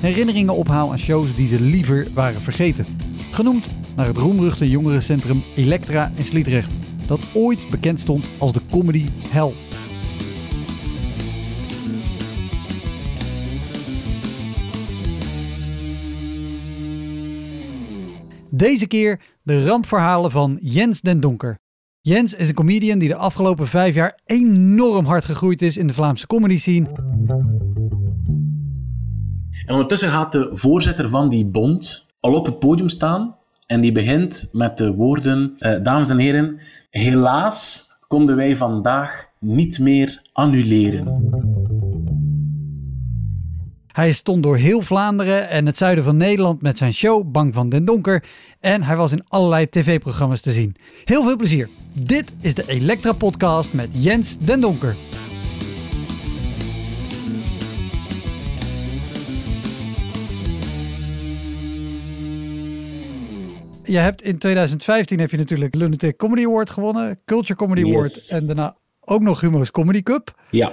herinneringen ophaal aan shows die ze liever waren vergeten. Genoemd naar het roemruchte jongerencentrum Elektra in Sliedrecht, dat ooit bekend stond als de comedy hell. Deze keer de rampverhalen van Jens den Donker. Jens is een comedian die de afgelopen vijf jaar enorm hard gegroeid is in de Vlaamse comedy scene. En ondertussen gaat de voorzitter van die bond al op het podium staan en die begint met de woorden: eh, Dames en heren, helaas konden wij vandaag niet meer annuleren. Hij stond door heel Vlaanderen en het zuiden van Nederland met zijn show Bang van den Donker. En hij was in allerlei tv-programma's te zien. Heel veel plezier. Dit is de Elektra Podcast met Jens den Donker. Je hebt in 2015 heb je natuurlijk Lunatic Comedy Award gewonnen, Culture Comedy Yes. Award en daarna ook nog Humo's Comedy Cup. Ja,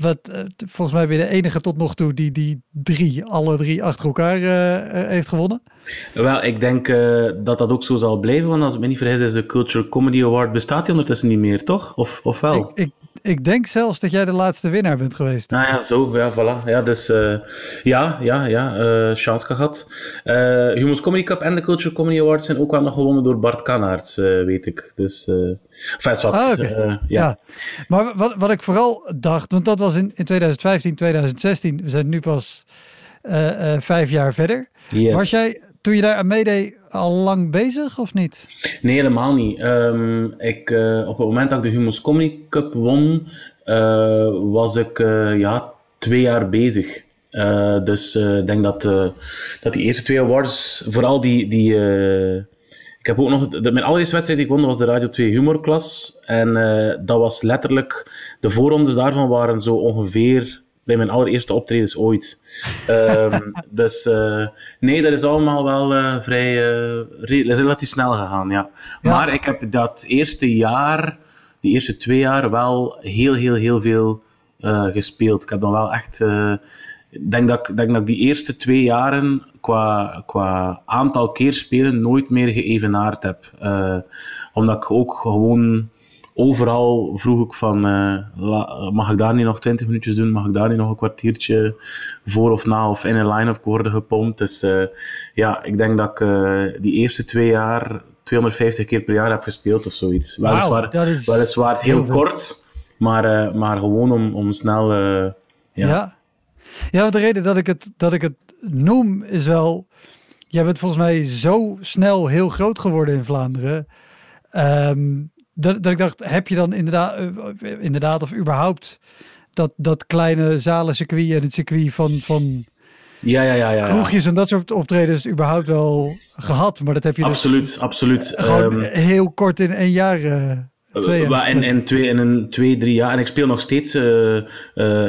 Wat eh, volgens mij ben je de enige tot nog toe die die drie, alle drie achter elkaar eh, eh, heeft gewonnen. wel, ik denk dat dat ook zo zal blijven, want als ik me niet vergis is de Culture Comedy Award bestaat die ondertussen niet meer, toch? Of, of wel? Ik, ik, ik denk zelfs dat jij de laatste winnaar bent geweest. Nou ja, zo, ja, voilà. Ja, dus eh, ja, ja, ja, eh chance gehad. Eh Humo's Comedy Cup en de Culture Comedy Awards zijn ook wel nog gewonnen door Bart Kanaerts, weet ik. Dus, is wat. Ah, ja. Ja. Maar wat, wat ik vooral dacht, want dat was in, in 2015, 2016. We zijn nu pas vijf jaar verder. Yes. Was jij, toen je daar aan meedeed, al lang bezig of niet? Nee, helemaal niet. Ehm, ik, eh, op het moment dat ik de Humo's Comedy Cup won, eh, was ik eh, ja, twee jaar bezig. Dus ik denk dat, dat die eerste twee awards, vooral die... die ik heb ook nog... De, mijn allereerste wedstrijd die ik won, was de Radio 2 Humorklas. En dat was letterlijk... De voorrondes daarvan waren zo ongeveer bij mijn allereerste optredens ooit. Ehm, dus eh, nee, dat is allemaal wel eh, vrij eh, re- relatief snel gegaan, ja. Ja. Maar ik heb dat eerste jaar, die eerste twee jaar, wel heel, heel, heel veel gespeeld. Ik heb dan wel echt... ik denk dat, ik denk dat ik die eerste twee jaren qua, qua aantal keer spelen nooit meer geëvenaard heb. Omdat ik ook gewoon overal vroeg ik van, eh, la- mag ik daar niet nog 20 minuutjes doen? Mag ik daar niet nog een kwartiertje voor of na of in een line-up worden gepompt? Dus eh, ja, ik denk dat ik eh, die eerste twee jaar 250 keer per jaar heb gespeeld of zoiets. Weliswaar, is weliswaar heel, heel kort, maar, maar gewoon om, om snel... Ja. Ja. ja. de reden dat ik, het, dat ik het noem is wel... Jij bent volgens mij zo snel heel groot geworden in Vlaanderen. ehm, dat, dat ik dacht, heb je dan inderdaad, eh, inderdaad of überhaupt dat, dat kleine zalencircuit en het circuit van, van ja, ja, ja. ja, ja. kroegjes en dat soort optredens überhaupt wel gehad? Maar dat heb je dus Absoluut, absoluut. gewoon Ehm, heel kort in een jaar, eh twee jaar. In, in, twee, in een twee, drie jaar. En ik speel nog steeds eh, eh,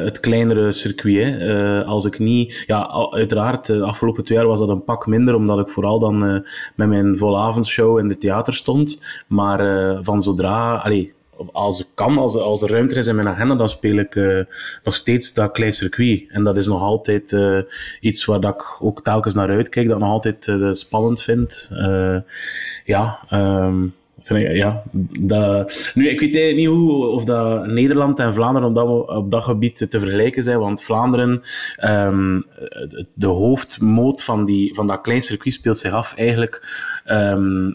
het kleinere circuit. Hè. Eh, als ik niet... Ja, uiteraard, de afgelopen twee jaar was dat een pak minder, omdat ik vooral dan eh, met mijn volavondshow in de theater stond. Maar eh, van zodra... Allee, als ik kan, als, als er ruimte is in mijn agenda, dan speel ik eh, nog steeds dat klein circuit. En dat is nog altijd eh, iets waar dat ik ook telkens naar uitkijk, dat ik nog altijd eh, spannend vind. Eh, ja, ehm, ik, ja, dat, nu, ik weet niet hoe, of dat Nederland en Vlaanderen op dat, op dat gebied te vergelijken zijn, want Vlaanderen, ehm, de hoofdmoot van, die, van dat klein circuit speelt zich af eigenlijk ehm,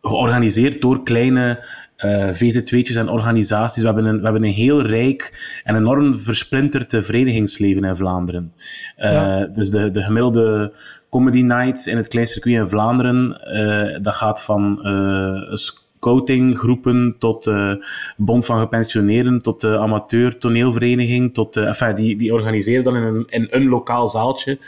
georganiseerd door kleine uh, VZW'tjes en organisaties. We hebben, een, we hebben een heel rijk en enorm versplinterd verenigingsleven in Vlaanderen. Uh, Dus de, de gemiddelde comedy night in het klein circuit in Vlaanderen, uh, dat gaat van scoutinggroepen, tot uh, Bond van Gepensioneerden, tot de amateur toneelvereniging, tot, uh, enfin, die, die organiseren dan in een, in een lokaal zaaltje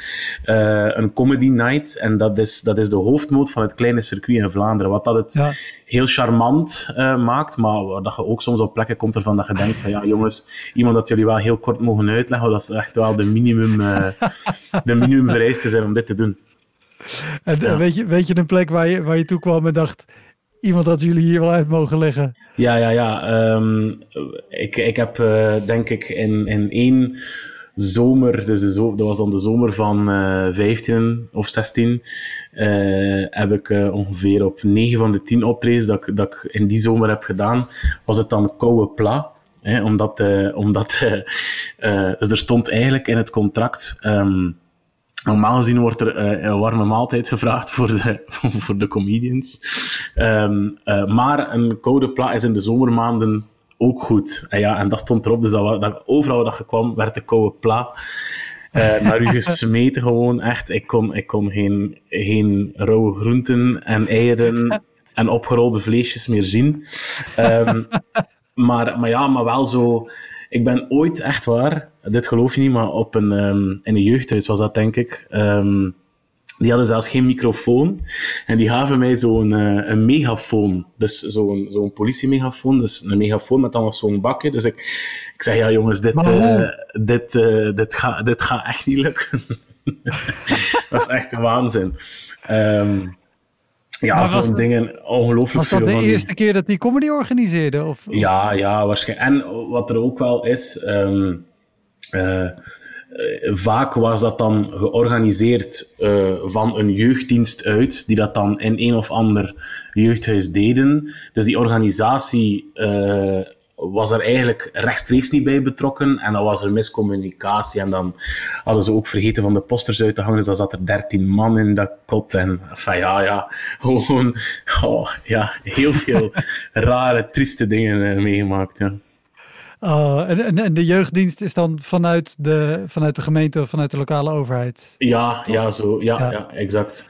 uh, een comedy night. En dat is, dat is de hoofdmoot van het kleine circuit in Vlaanderen. Wat dat het ja. heel charmant maakt, maar dat je ook soms op plekken komt ervan dat je denkt van ja jongens, iemand dat jullie wel heel kort mogen uitleggen, dat is echt wel de minimum, de minimum vereiste zijn om dit te doen. En ja. weet, je, weet je een plek waar je, waar je toe kwam en dacht, iemand dat jullie hier wel uit mogen leggen. Ja, ja, ja. Um, ik, ik heb uh, denk ik in, in één zomer, dus dat was dan de zomer van uh, 15 of 16, uh, heb ik ongeveer op 9 van de 10 optredens dat, ik, dat ik in die zomer heb gedaan, was het dan koude pla. Hè, omdat, omdat dus er stond eigenlijk in het contract... Um, Normaal gezien wordt er een warme maaltijd gevraagd voor de, voor de comedians. Um, uh, maar een koude pla is in de zomermaanden ook goed. En, ja, en dat stond erop, dus dat, dat, overal dat je kwam, werd de koude pla uh, naar u gesmeten gewoon. Echt, ik kon, ik kon geen, geen rauwe groenten en eieren en opgerolde vleesjes meer zien. Um, maar, maar ja, maar wel zo ik ben ooit, echt waar, dit geloof je niet, maar op een, um, in een jeugdhuis was dat, denk ik. Um, die hadden zelfs geen microfoon. En die gaven mij zo'n uh, een megafoon. Dus zo'n zo'n politiemegafoon. Dus een megafoon met dan nog zo'n bakje. Dus ik, ik zeg, ja jongens, dit, uh, dit, uh, dit, gaat dit gaat echt niet lukken. dat is echt een waanzin. Um, ja, zo'n dingen ongelooflijk Was dat de eerste keer dat die comedy organiseerde? Of, Ja, ja, waarschijnlijk. En wat er ook wel is, um, uh, vaak was dat dan georganiseerd uh, van een jeugddienst uit, die dat dan in een of ander jeugdhuis deden. Dus die organisatie uh, was er eigenlijk rechtstreeks niet bij betrokken. En dan was er miscommunicatie. En dan hadden ze ook vergeten van de posters uit te hangen. Dus dan zat er dertien man in dat kot. En van ja, ja, gewoon oh, ja, heel veel rare, trieste dingen meegemaakt. Ja. Oh, en, en, de jeugddienst is dan vanuit de, vanuit de gemeente of vanuit de lokale overheid? Ja, ja, zo, ja, ja. ja exact.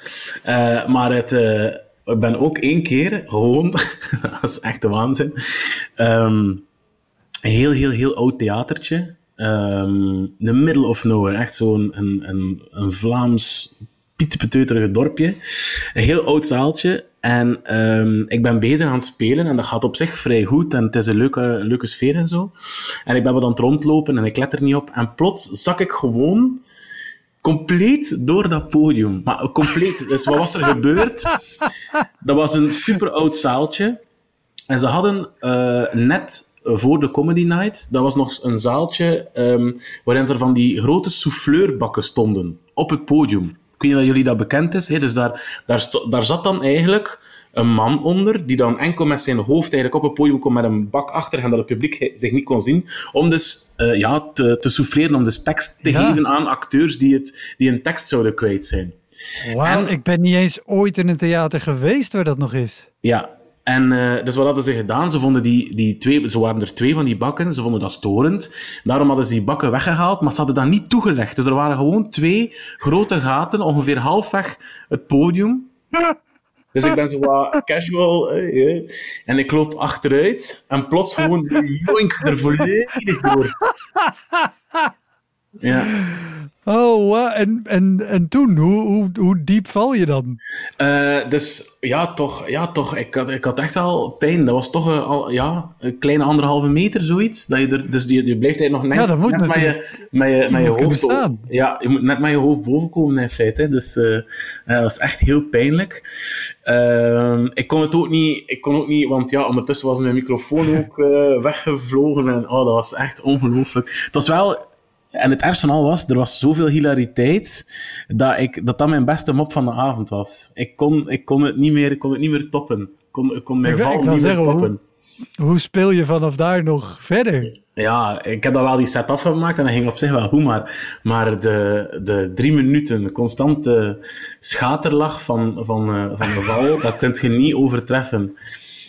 Uh, maar het... Uh, ik ben ook één keer gewoon, dat is echt de waanzin, um, een heel, heel, heel oud theatertje. Um, the middle of nowhere, echt zo'n een, een, een Vlaams pietepeteuterige dorpje. Een heel oud zaaltje. En um, ik ben bezig aan het spelen en dat gaat op zich vrij goed en het is een leuke, leuke sfeer en zo. En ik ben wat aan het rondlopen en ik let er niet op. En plots zak ik gewoon compleet door dat podium. Maar compleet. Dus wat was er gebeurd? Dat was een super oud zaaltje. En ze hadden uh, net voor de Comedy Night, dat was nog een zaaltje um, waarin er van die grote souffleurbakken stonden op het podium. Ik weet niet dat jullie dat bekend is. Hè? Dus daar, daar, daar zat dan eigenlijk een man onder, die dan enkel met zijn hoofd eigenlijk op het podium kwam met een bak achter en dat het publiek zich niet kon zien, om dus uh, ja, te, te souffleren, om dus tekst te ja. geven aan acteurs die, het, die een tekst zouden kwijt zijn. Wauw, ik ben niet eens ooit in een theater geweest waar dat nog is. Ja, en uh, dus wat hadden ze gedaan? Ze vonden die, die twee, zo waren er twee van die bakken, ze vonden dat storend. Daarom hadden ze die bakken weggehaald, maar ze hadden dat niet toegelegd. Dus er waren gewoon twee grote gaten, ongeveer halfweg het podium. Dus ik ben zo wat casual. Eh, eh. En ik loop achteruit en plots gewoon de joink er volledig door. Ja. Oh, en, en, en toen, hoe, hoe, hoe diep val je dan? Uh, dus ja, toch, ja, toch ik, had, ik had echt wel pijn. Dat was toch een, al, ja, een kleine anderhalve meter, zoiets. Dat je er, dus je, je blijft eigenlijk nog net, ja, net met, je, met je, met je hoofd... Ja, je moet net met je hoofd boven komen in feite. Dus uh, uh, dat was echt heel pijnlijk. Uh, ik kon het ook niet, ik kon ook niet, want ja, ondertussen was mijn microfoon ook weggevlogen. En oh, dat was echt ongelooflijk. Het was wel en het ergste van al was, er was zoveel hilariteit dat ik, dat, dat mijn beste mop van de avond was. Ik kon, ik kon, het, niet meer, ik kon het niet meer toppen. Ik kon, ik kon mijn val niet meer toppen. hoe speel je vanaf daar nog verder? Ja, ik heb dan wel die set afgemaakt en dat ging op zich wel goed, maar, maar de, de drie minuten constante schaterlach van, van, uh, van de val, dat kun je niet overtreffen.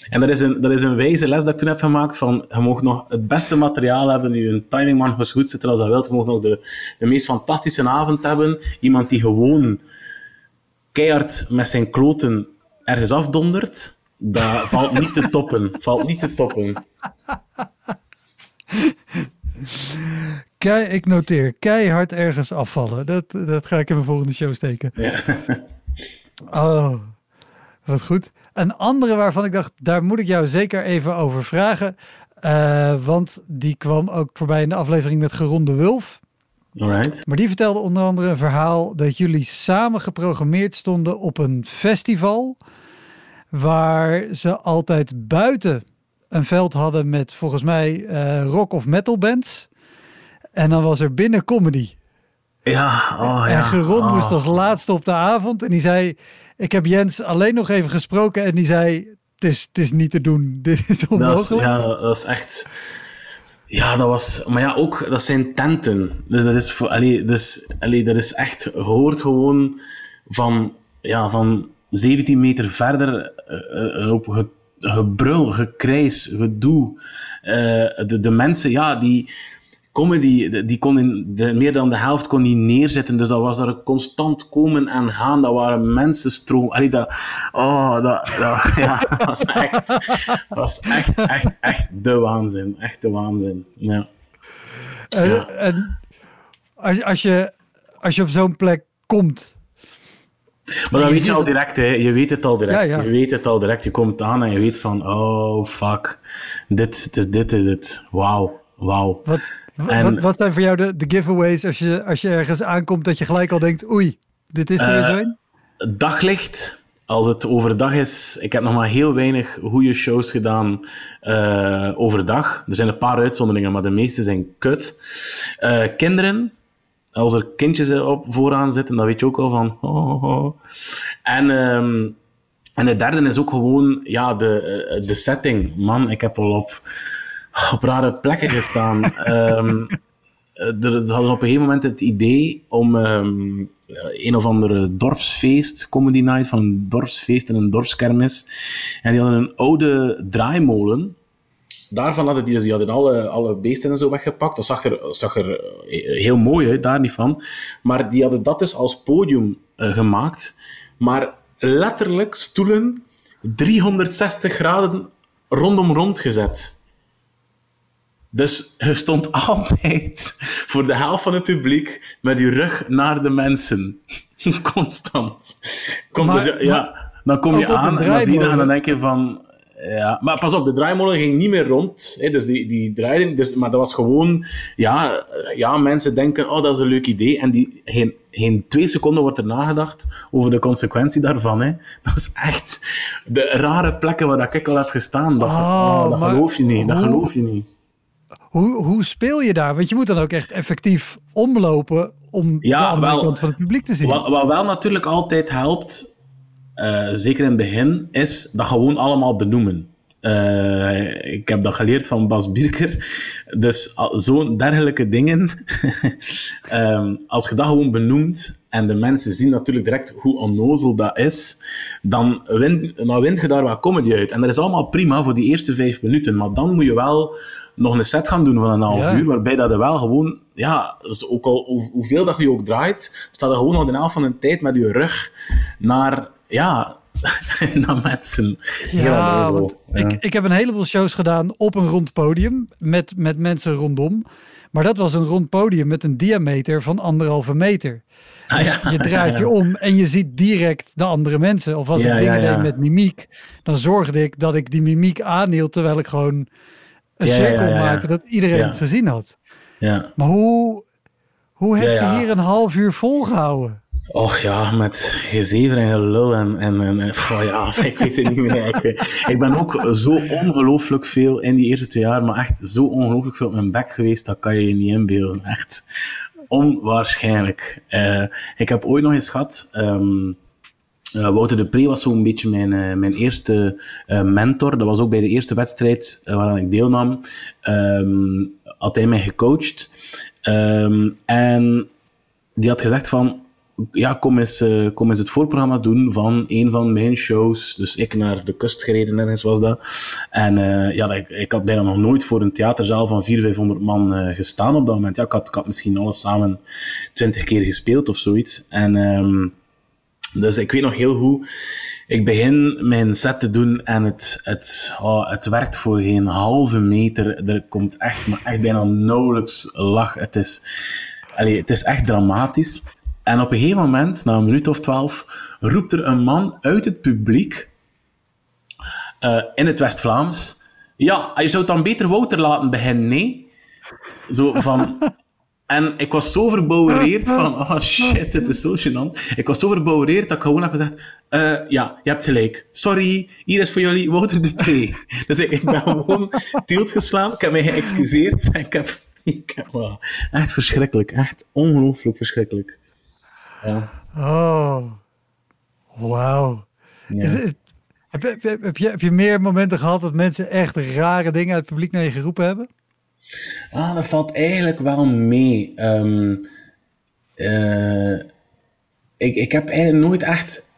En dat is, een, dat is een wijze les dat ik toen heb gemaakt van, je mag nog het beste materiaal hebben, nu een timingman moet goed zitten als dat wilt, je mag nog de, de meest fantastische avond hebben, iemand die gewoon keihard met zijn kloten ergens afdondert, dat valt niet te toppen. Valt niet te toppen. Kei, ik noteer, keihard ergens afvallen. Dat, dat ga ik in mijn volgende show steken. Ja. Oh, wat goed. Een andere waarvan ik dacht, daar moet ik jou zeker even over vragen. Uh, want die kwam ook voorbij in de aflevering met Geronde Wulf. Alright. Maar die vertelde onder andere een verhaal dat jullie samen geprogrammeerd stonden op een festival. Waar ze altijd buiten een veld hadden met volgens mij uh, rock of metal bands. En dan was er binnen comedy. Ja, oh ja. En Geron oh. moest als laatste op de avond. En die zei, ik heb Jens alleen nog even gesproken. En die zei, het is, het is niet te doen. Dit is onmogelijk. Dat is, ja, dat is echt... Ja, dat was... Maar ja, ook, dat zijn tenten. Dus dat is, voor, allee, dus, allee, dat is echt... hoort gewoon van, ja, van 17 meter verder uh, uh, op gebrul, gekrijs, gedoe. Uh, de, de mensen, ja, die comedy, die kon in de, meer dan de helft kon niet neerzetten. Dus dat was er constant komen en gaan. Dat waren mensenstroom. Allee, dat, oh, dat, dat, ja, dat was echt, dat was echt, echt, echt de waanzin. Echt de waanzin. Ja. En, ja. en als, als, je, als je op zo'n plek komt, maar dan weet je al direct, hè. je weet het al direct. Ja, ja. Je weet het al direct. Je komt aan en je weet van, oh fuck, dit, dit, dit is het. Wauw, wauw. Wat, wat, wat, zijn voor jou de, de giveaways als je, als je ergens aankomt dat je gelijk al denkt, oei, dit is er uh, zo een? Daglicht. Als het overdag is, ik heb nog maar heel weinig goede shows gedaan uh, overdag. Er zijn een paar uitzonderingen, maar de meeste zijn kut. Uh, kinderen, als er kindjes op vooraan zitten, dan weet je ook al van. Oh, oh. En, um, en de derde is ook gewoon ja, de, de setting. Man, ik heb al op, op rare plekken gestaan. um, er, ze hadden op een gegeven moment het idee om um, een of andere dorpsfeest, comedy night, van een dorpsfeest en een dorpskermis. En die hadden een oude draaimolen daarvan hadden die, dus, die hadden alle, alle beesten en zo weggepakt. Dat zag er, zag er eh, heel mooi uit, daar niet van. Maar die hadden dat dus als podium uh, gemaakt. Maar letterlijk stoelen 360 graden rondom rond gezet. Dus je stond altijd voor de helft van het publiek met je rug naar de mensen. Constant. Kom, maar, dus, ja, dan kom je aan en dan zie je en dan denk je van ja, maar pas op, de draaimolen ging niet meer rond. Hè, dus die, die draaiden. Dus, maar dat was gewoon... Ja, ja, mensen denken, oh, dat is een leuk idee. En die, geen, geen twee seconden wordt er nagedacht over de consequentie daarvan. Hè. Dat is echt de rare plekken waar ik al heb gestaan. Dat, oh, oh, dat geloof je niet. Dat hoe, geloof je niet. Hoe, hoe speel je daar? Want je moet dan ook echt effectief omlopen om ja, de andere wel, kant van het publiek te zien. Wat, wat wel natuurlijk altijd helpt uh, zeker in het begin, is dat gewoon allemaal benoemen. Uh, ik heb dat geleerd van Bas Birker. Dus zo'n dergelijke dingen, um, als je dat gewoon benoemt en de mensen zien natuurlijk direct hoe onnozel dat is, dan win, dan wint je daar wat comedy uit. En dat is allemaal prima voor die eerste vijf minuten, maar dan moet je wel nog een set gaan doen van een half ja. uur, waarbij dat er wel gewoon, ja, dus ook al hoeveel dat je ook draait, staat er gewoon al de helft van de tijd met je rug naar ja, naar mensen. Ja, want ja. Ik, ik heb een heleboel shows gedaan op een rond podium met, met mensen rondom. Maar dat was een rond podium met een diameter van anderhalve meter. Dus ah, ja. je draait je om en je ziet direct de andere mensen. Of als ik dingen deed met mimiek, dan zorgde ik dat ik die mimiek aanhield terwijl ik gewoon een cirkel maakte dat iedereen het gezien had. Ja. Maar hoe, hoe heb je hier een half uur volgehouden? Och ja, met gezever en gelul en, en, en oh ja, ik weet het niet meer. Ik, ik ben ook zo ongelooflijk veel in die eerste twee jaar, maar echt zo ongelooflijk veel op mijn bek geweest, dat kan je je niet inbeelden. Echt onwaarschijnlijk. Uh, ik heb ooit nog eens gehad, um, Uh, Wouter de Pre was zo'n beetje mijn, uh, mijn eerste uh, mentor. Dat was ook bij de eerste wedstrijd waaraan ik deelnam. Um, had hij mij gecoacht. Um, en die had gezegd van, ja, kom eens, kom eens het voorprogramma doen van een van mijn shows. Dus ik naar de kust gereden ergens was dat. En ja, ik, ik, had bijna nog nooit voor een theaterzaal van 400, 500 man gestaan op dat moment. Ja, ik had, ik had misschien alles samen 20 keer gespeeld of zoiets. En... Um, dus ik weet nog heel goed, ik begin mijn set te doen en het, het, oh, het werkt voor geen halve meter. Er komt echt, maar echt bijna nauwelijks lach. Het is, allez, het is echt dramatisch. En op een gegeven moment, na een minuut of twaalf, roept er een man uit het publiek uh, in het West-Vlaams. Ja, je zou het dan beter Wouter laten beginnen, nee? Zo van, en ik was zo verbouwereerd van, oh shit, dit is zo gênant. Ik was zo verbouwereerd dat ik gewoon heb gezegd, uh, ja, je hebt gelijk. Sorry, hier is voor jullie Wouter de Pre. dus ik, ik, ben gewoon tilt geslaan, ik heb mij geëxcuseerd en ik heb... Ik heb wow, echt verschrikkelijk, echt ongelooflijk verschrikkelijk. Ja. Oh, wauw. Ja. heb, heb, heb, je, heb je meer momenten gehad dat mensen echt rare dingen uit het publiek naar je geroepen hebben? Ah, dat valt eigenlijk wel mee. Um, uh, ik, ik heb eigenlijk nooit echt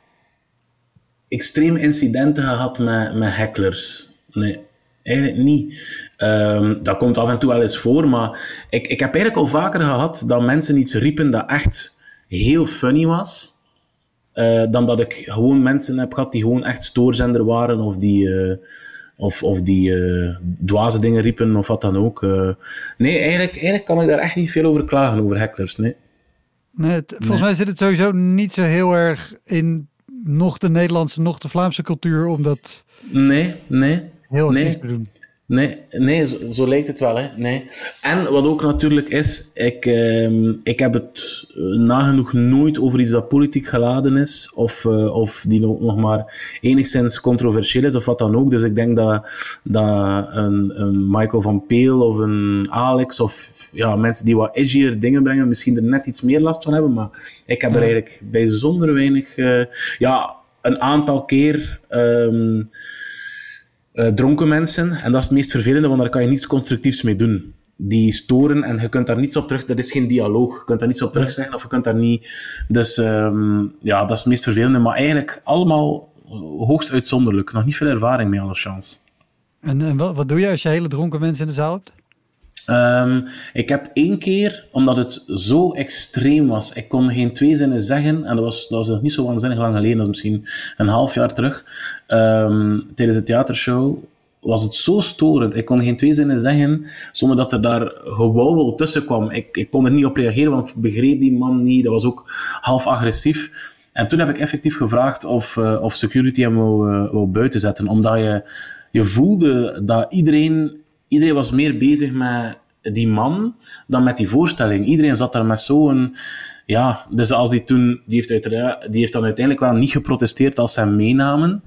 extreme incidenten gehad met, met hecklers. Nee, eigenlijk niet. Um, dat komt af en toe wel eens voor, maar ik, ik heb eigenlijk al vaker gehad dat mensen iets riepen dat echt heel funny was. Uh, dan dat ik gewoon mensen heb gehad die gewoon echt stoorzender waren of die... Uh, of, of die uh, dwaze dingen riepen of wat dan ook. Uh, nee, eigenlijk, eigenlijk kan ik daar echt niet veel over klagen, over hecklers. Nee. nee volgens mij zit het sowieso niet zo heel erg in nog de Nederlandse, nog de Vlaamse cultuur om dat nee, nee, heel nee. te doen. Nee, nee zo, zo, lijkt het wel. Hè. Nee. En wat ook natuurlijk is, ik, eh, ik heb het nagenoeg nooit over iets dat politiek geladen is, of, uh, of die nog, nog maar enigszins controversieel is, of wat dan ook. Dus ik denk dat, dat een, een Michael van Peel of een Alex, of ja, mensen die wat edgier dingen brengen, misschien er net iets meer last van hebben. Maar ik heb er eigenlijk bijzonder weinig... Uh, ja, een aantal keer... Um, uh, dronken mensen. En dat is het meest vervelende, want daar kan je niets constructiefs mee doen. Die storen en je kunt daar niets op terug... Dat is geen dialoog. Je kunt daar niets op terug zeggen of je kunt daar niet... Dus um, ja, dat is het meest vervelende. Maar eigenlijk allemaal hoogst uitzonderlijk. Nog niet veel ervaring mee, alle chance. En, en wat, wat doe je als je hele dronken mensen in de zaal hebt? Um, ik heb één keer, omdat het zo extreem was, ik kon geen twee zinnen zeggen, en dat was, dat nog niet zo waanzinnig lang geleden, dat is misschien een half jaar terug, um, tijdens de theatershow, was het zo storend. Ik kon geen twee zinnen zeggen, zonder dat er daar gewauwel tussen kwam. Ik, ik kon er niet op reageren, want ik begreep die man niet. Dat was ook half agressief. En toen heb ik effectief gevraagd of, uh, of security hem wou, uh, wou buiten zetten, omdat je, je voelde dat iedereen iedereen was meer bezig met die man dan met die voorstelling. Iedereen zat daar met zo'n... Ja, dus als die toen... Die heeft, die heeft dan uiteindelijk wel niet geprotesteerd als ze hem meenamen.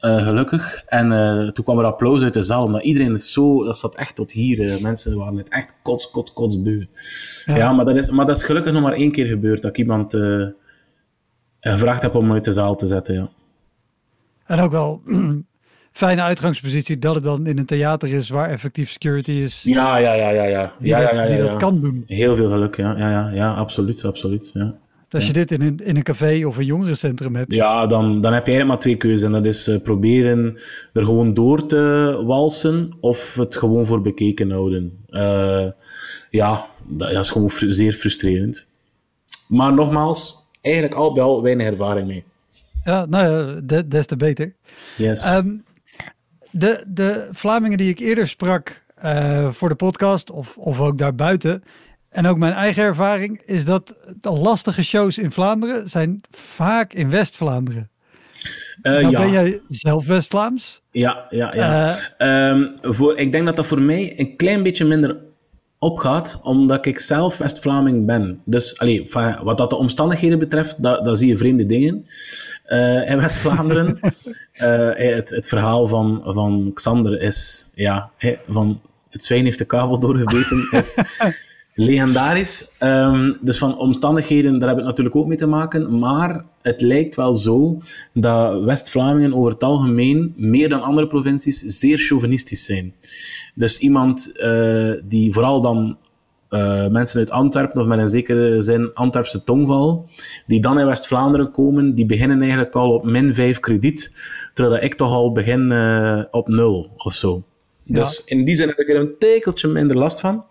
Uh, gelukkig. En uh, toen kwam er applaus uit de zaal, omdat iedereen het zo... Dat zat echt tot hier. Uh, mensen waren het echt kots, kots, kots beu. Ja, ja maar, dat is, maar dat is gelukkig nog maar één keer gebeurd, dat ik iemand gevraagd heb om uit de zaal te zetten, ja. En ook wel fijne uitgangspositie dat het dan in een theater is waar effectief security is. Ja, ja, ja, ja, ja. Die, ja, dat, ja, ja, die dat kan doen. Heel veel geluk, ja, ja, ja, ja absoluut, absoluut. Ja. Als je dit in een, in een café of een jongerencentrum hebt. Ja, dan, dan heb je eigenlijk maar twee keuzes. En dat is uh, proberen er gewoon door te walsen of het gewoon voor bekeken houden. Uh, ja, dat is gewoon zeer frustrerend. Maar nogmaals, eigenlijk al bij al weinig ervaring mee. Ja, nou ja, des te beter. Yes. Um, de, de Vlamingen die ik eerder sprak uh, voor de podcast, of, of ook daarbuiten, en ook mijn eigen ervaring, is dat de lastige shows in Vlaanderen zijn vaak in West-Vlaanderen. Uh, nou ja. ben jij zelf West-Vlaams? Ja, ja, ja. Uh, um, voor, ik denk dat dat voor mij een klein beetje minder opgaat, omdat ik zelf West-Vlaming ben. Dus allee, wat dat de omstandigheden betreft, dan zie je vreemde dingen uh, in West-Vlaanderen. uh, het, het, verhaal van, van Xander is, ja, van het zwijn heeft de kabel doorgebeten, is legendarisch. Um, dus van omstandigheden, daar heb ik natuurlijk ook mee te maken. Maar het lijkt wel zo dat West-Vlamingen over het algemeen, meer dan andere provincies, zeer chauvinistisch zijn. Dus iemand uh, die vooral dan uh, mensen uit Antwerpen, of met een zekere zin Antwerpse tongval, die dan in West-Vlaanderen komen, die beginnen eigenlijk al op min 5 krediet, terwijl ik toch al begin uh, op 0 of zo. Dus in die zin heb ik er een tekeltje minder last van.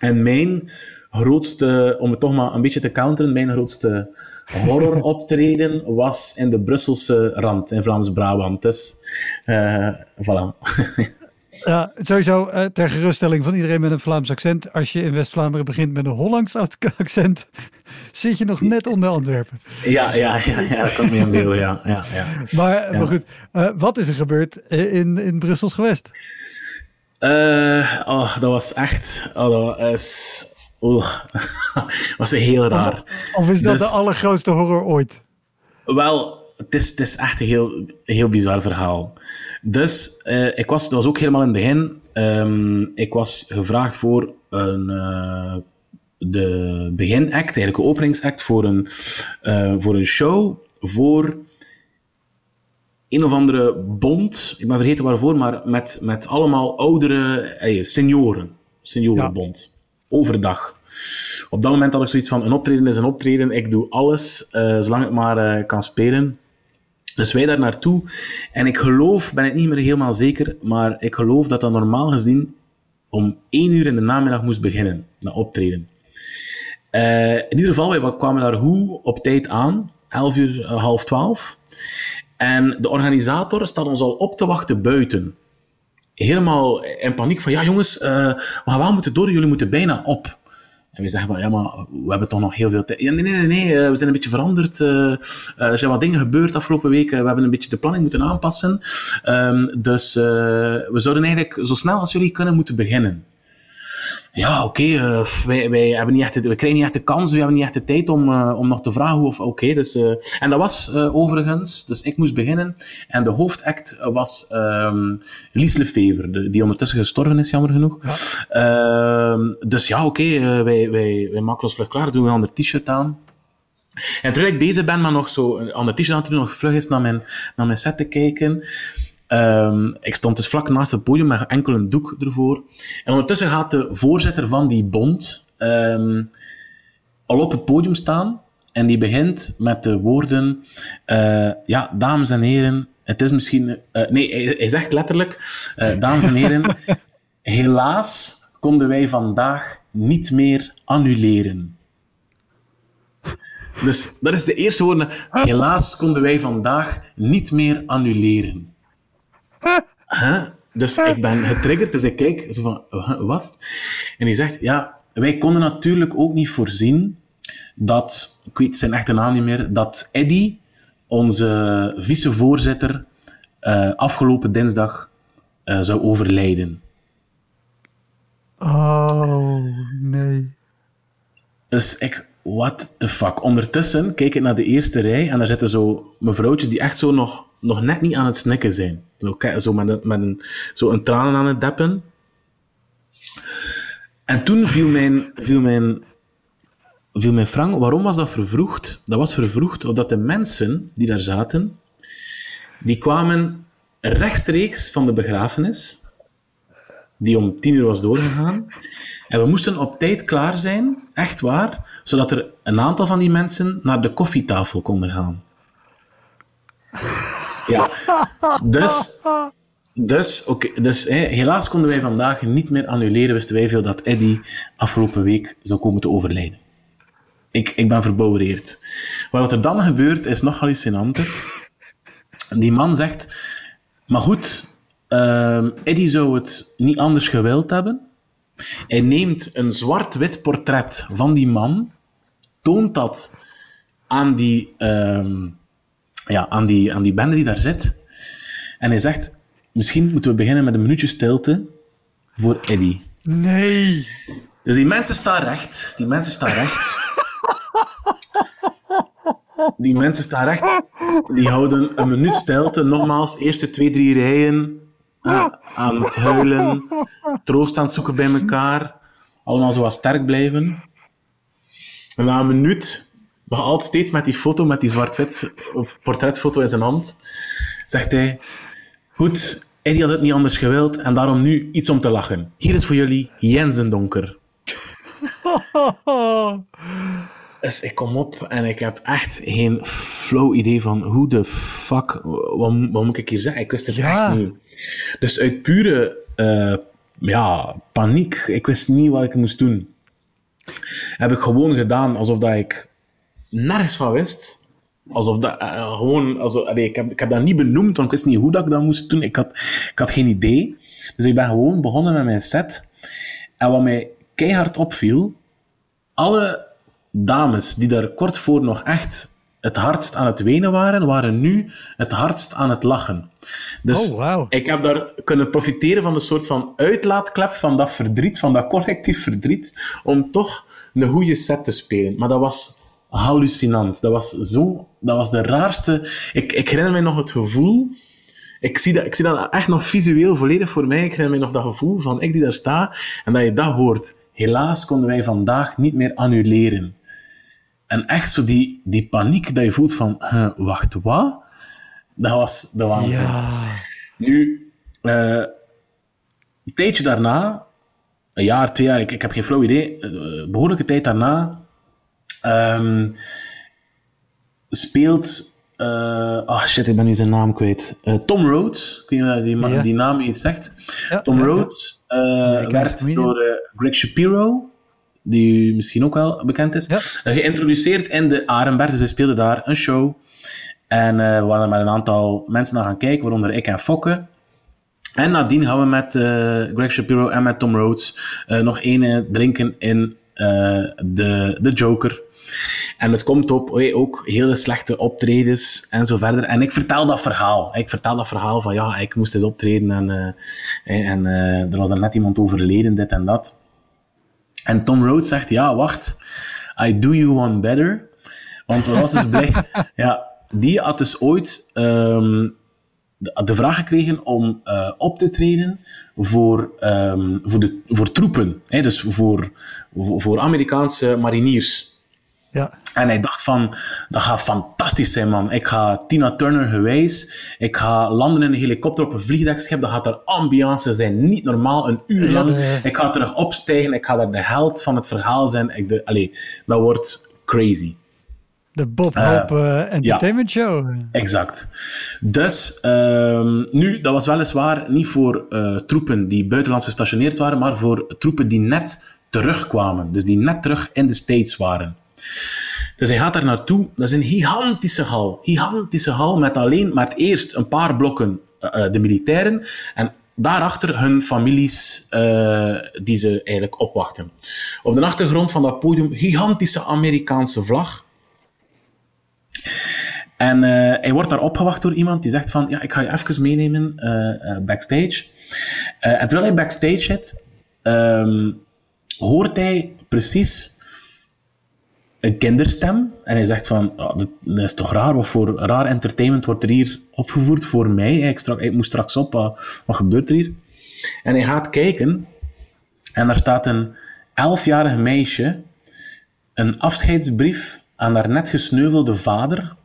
En mijn grootste, om het toch maar een beetje te counteren, mijn grootste horroroptreden was in de Brusselse rand, in Vlaams-Brabant. Dus, uh, voilà. Ja, sowieso uh, ter geruststelling van iedereen met een Vlaams accent. Als je in West-Vlaanderen begint met een Hollands accent, zit je nog net onder Antwerpen. Ja, ja, ja, ja dat kan me in beelden, ja. ja, ja. Maar, maar goed, uh, wat is er gebeurd in, in Brussels gewest? Uh, oh, dat was echt... Oh, dat was... Oeh, was heel raar. Of, of is dat dus, de allergrootste horror ooit? Wel, het is, het is echt een heel, heel bizar verhaal. Dus uh, ik was, dat was ook helemaal in het begin. Um, ik was gevraagd voor een, uh, de beginact, eigenlijk een openingsact, voor een, uh, voor een show voor een of andere bond. Ik ben vergeten waarvoor, maar met, met allemaal oudere eh, senioren. Seniorenbond. Ja. Overdag. Op dat moment had ik zoiets van: een optreden is een optreden. Ik doe alles, uh, zolang ik maar uh, kan spelen. Dus wij daar naartoe. En ik geloof, ben ik niet meer helemaal zeker, maar ik geloof dat dat normaal gezien om één uur in de namiddag moest beginnen, dat optreden. Uh, in ieder geval, wij kwamen daar hoe op tijd aan, 11 uur, half 12. En de organisator staat ons al op te wachten buiten. Helemaal in paniek van, ja jongens, we gaan wel moeten door, jullie moeten bijna op. En we zeggen van, ja, maar we hebben toch nog heel veel tijd. Ja, nee, nee, nee, nee, we zijn een beetje veranderd. Uh, er zijn wat dingen gebeurd afgelopen weken. We hebben een beetje de planning moeten aanpassen. Um, dus we zouden eigenlijk zo snel als jullie kunnen moeten beginnen ja, oké, okay, uh, wij, wij, hebben niet echt, we krijgen niet echt de kans, we hebben niet echt de tijd om, uh, om nog te vragen of oké. Okay, dus, uh, en dat was overigens, dus ik moest beginnen. En de hoofdact was um, Lies Lefever, die ondertussen gestorven is, jammer genoeg. Ja. Ehm, dus ja, oké, okay, wij, wij, wij maken ons vlug klaar, doen we een ander t-shirt aan. En terwijl ik bezig ben, maar nog zo een ander t-shirt aan te doen, nog vlug is naar mijn, naar mijn set te kijken. Um, ik stond dus vlak naast het podium met enkel een doek ervoor. En ondertussen gaat de voorzitter van die bond um, al op het podium staan. En die begint met de woorden: uh, Ja, dames en heren, het is misschien. Uh, nee, hij, hij, zegt letterlijk: uh, Dames en heren, helaas konden wij vandaag niet meer annuleren. Dus dat is de eerste woorden. Helaas konden wij vandaag niet meer annuleren. Huh? Dus ik ben getriggerd, dus ik kijk zo van, wat? En hij zegt, ja, wij konden natuurlijk ook niet voorzien dat, ik weet zijn echte naam niet meer, dat Eddy, onze vicevoorzitter, uh, afgelopen dinsdag uh, zou overlijden. Oh, nee. Dus ik, what the fuck. Ondertussen kijk ik naar de eerste rij en daar zitten zo mevrouwtjes die echt zo nog nog net niet aan het snikken zijn. Zo, zo met, met een, zo een tranen aan het deppen. En toen viel mijn, viel mijn, viel mijn frank. Waarom was dat vervroegd? Dat was vervroegd omdat de mensen die daar zaten, die kwamen rechtstreeks van de begrafenis, die om tien uur was doorgegaan. En we moesten op tijd klaar zijn, echt waar, zodat er een aantal van die mensen naar de koffietafel konden gaan. Ja. Dus, dus, okay, dus helaas konden wij vandaag niet meer annuleren. Wisten wij veel dat Eddy afgelopen week zou komen te overlijden. Ik, ik ben verbouwereerd. Wat er dan gebeurt is nog hallucinanter. Die man zegt: Maar goed, uh, Eddie zou het niet anders gewild hebben. Hij neemt een zwart-wit portret van die man, toont dat aan die. Uh, ja, aan, die, aan die bende die daar zit. En hij zegt, misschien moeten we beginnen met een minuutje stilte voor Eddie. Nee. Dus die mensen staan recht. Die mensen staan recht. Die mensen staan recht. Die houden een minuut stilte. Nogmaals, eerste twee, drie rijen aan het huilen. Troost aan het zoeken bij elkaar. Allemaal zo wat sterk blijven. Na een minuut nog altijd steeds met die foto, met die zwart-wit portretfoto in zijn hand, zegt hij: Goed, Eddie had het niet anders gewild en daarom nu iets om te lachen. Hier is voor jullie Jens Donker. Dus ik kom op en ik heb echt geen flow idee van hoe de fuck, wat, wat moet ik hier zeggen? Ik wist het echt niet. Dus uit pure uh, ja, paniek, ik wist niet wat ik moest doen, heb ik gewoon gedaan alsof dat ik nergens van wist. Alsof dat, uh, gewoon, alsof, ik, heb, ik heb dat niet benoemd, want ik wist niet hoe dat ik dat moest doen. Ik had, ik had geen idee. Dus ik ben gewoon begonnen met mijn set. En wat mij keihard opviel, alle dames die daar kort voor nog echt het hardst aan het wenen waren, waren nu het hardst aan het lachen. Dus oh, wow. ik heb daar kunnen profiteren van een soort van uitlaatklep van dat verdriet, van dat collectief verdriet, om toch een goede set te spelen. Maar dat was hallucinant. Dat was zo, dat was de raarste. Ik, ik herinner mij nog het gevoel. Ik zie, dat, ik zie dat echt nog visueel volledig voor mij. Ik herinner mij nog dat gevoel van ik die daar sta en dat je dat hoort. Helaas konden wij vandaag niet meer annuleren. En echt zo die, die paniek dat je voelt van, wacht, wat? Dat was de waanzin. Ja. Nu, uh, een tijdje daarna, een jaar, twee jaar, ik, ik heb geen flauw idee, uh, behoorlijke tijd daarna, um, speelt uh, oh shit, ik ben nu zijn naam kwijt. Tom Rhodes, kun je die, ja. die naam iets zegt? Ja, Tom Rhodes werd door Greg Shapiro, die misschien ook wel bekend is, geïntroduceerd in de Arenberg. Dus hij speelde daar een show. En we waren er met een aantal mensen naar gaan kijken, waaronder ik en Fokke. En nadien gaan we met Greg Shapiro en met Tom Rhodes nog ene drinken in de, de Joker. En het komt op ook hele slechte optredens en zo verder. En ik vertel dat verhaal. Ik vertel dat verhaal van ja, ik moest eens optreden en, uh, en uh, er was dan net iemand overleden, dit en dat. En Tom Rhodes zegt, ja, wacht, I do you one better. Want we was dus blij... ja, die had dus ooit um, de, de, vraag gekregen om uh, op te treden voor, um, voor, de, voor troepen. Hè, dus voor, voor Amerikaanse mariniers. Ja. En hij dacht van, dat gaat fantastisch zijn, man. Ik ga Tina Turner gewijs. Ik ga landen in een helikopter op een vliegdekschip. Dat gaat er ambiance zijn. Niet normaal, een uur lang. Ik ga terug opstijgen. Ik ga daar de held van het verhaal zijn. Ik de, allez, dat wordt crazy. De Bob eh, Hope uh, Entertainment Show. Exact. Dus, um, nu, dat was weliswaar niet voor uh, troepen die buitenlands gestationeerd waren, maar voor troepen die net terugkwamen. Dus die net terug in de States waren. Dus hij gaat daar naartoe. Dat is een gigantische hal. Gigantische hal met alleen maar het eerst een paar blokken uh, de militairen en daarachter hun families uh, die ze eigenlijk opwachten. Op de achtergrond van dat podium gigantische Amerikaanse vlag. En uh, hij wordt daar opgewacht door iemand die zegt van, ja, ik ga je even meenemen backstage. en terwijl hij backstage zit, um, hoort hij precies een kinderstem. En hij zegt van, oh, dat, is toch raar, wat voor raar entertainment wordt er hier opgevoerd voor mij? Ik, strak, ik moest straks op, wat, wat gebeurt er hier? En hij gaat kijken en daar staat een elfjarige meisje een afscheidsbrief aan haar net gesneuvelde vader